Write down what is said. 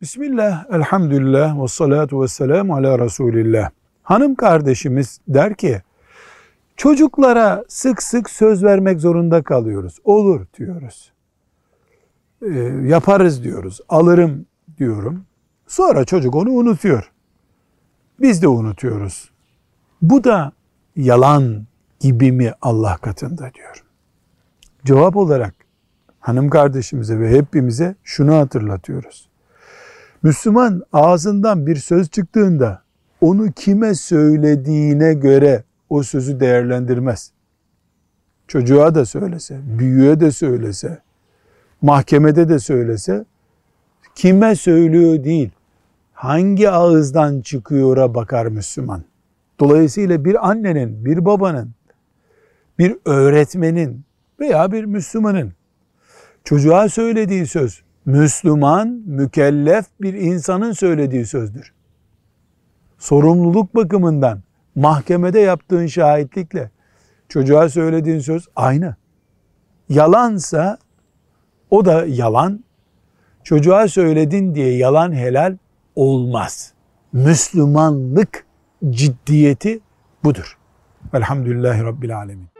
Bismillah, elhamdülillah ve salatu ve selamu ala Resulillah. Hanım kardeşimiz der ki, çocuklara sık sık söz vermek zorunda kalıyoruz. Olur diyoruz. Ee, yaparız diyoruz. Alırım diyorum. Sonra çocuk onu unutuyor. Biz de unutuyoruz. Bu da yalan gibi mi Allah katında diyor. Cevap olarak hanım kardeşimize ve hepimize şunu hatırlatıyoruz. Müslüman ağzından bir söz çıktığında onu kime söylediğine göre o sözü değerlendirmez. Çocuğa da söylese, büyüğe de söylese, mahkemede de söylese, kime söylüyor değil, hangi ağızdan çıkıyora bakar Müslüman. Dolayısıyla bir annenin, bir babanın, bir öğretmenin veya bir Müslümanın çocuğa söylediği söz, Müslüman, mükellef bir insanın söylediği sözdür. Sorumluluk bakımından mahkemede yaptığın şahitlikle çocuğa söylediğin söz aynı. Yalansa o da yalan. Çocuğa söyledin diye yalan helal olmaz. Müslümanlık ciddiyeti budur. Velhamdülillahi Rabbil Alemin.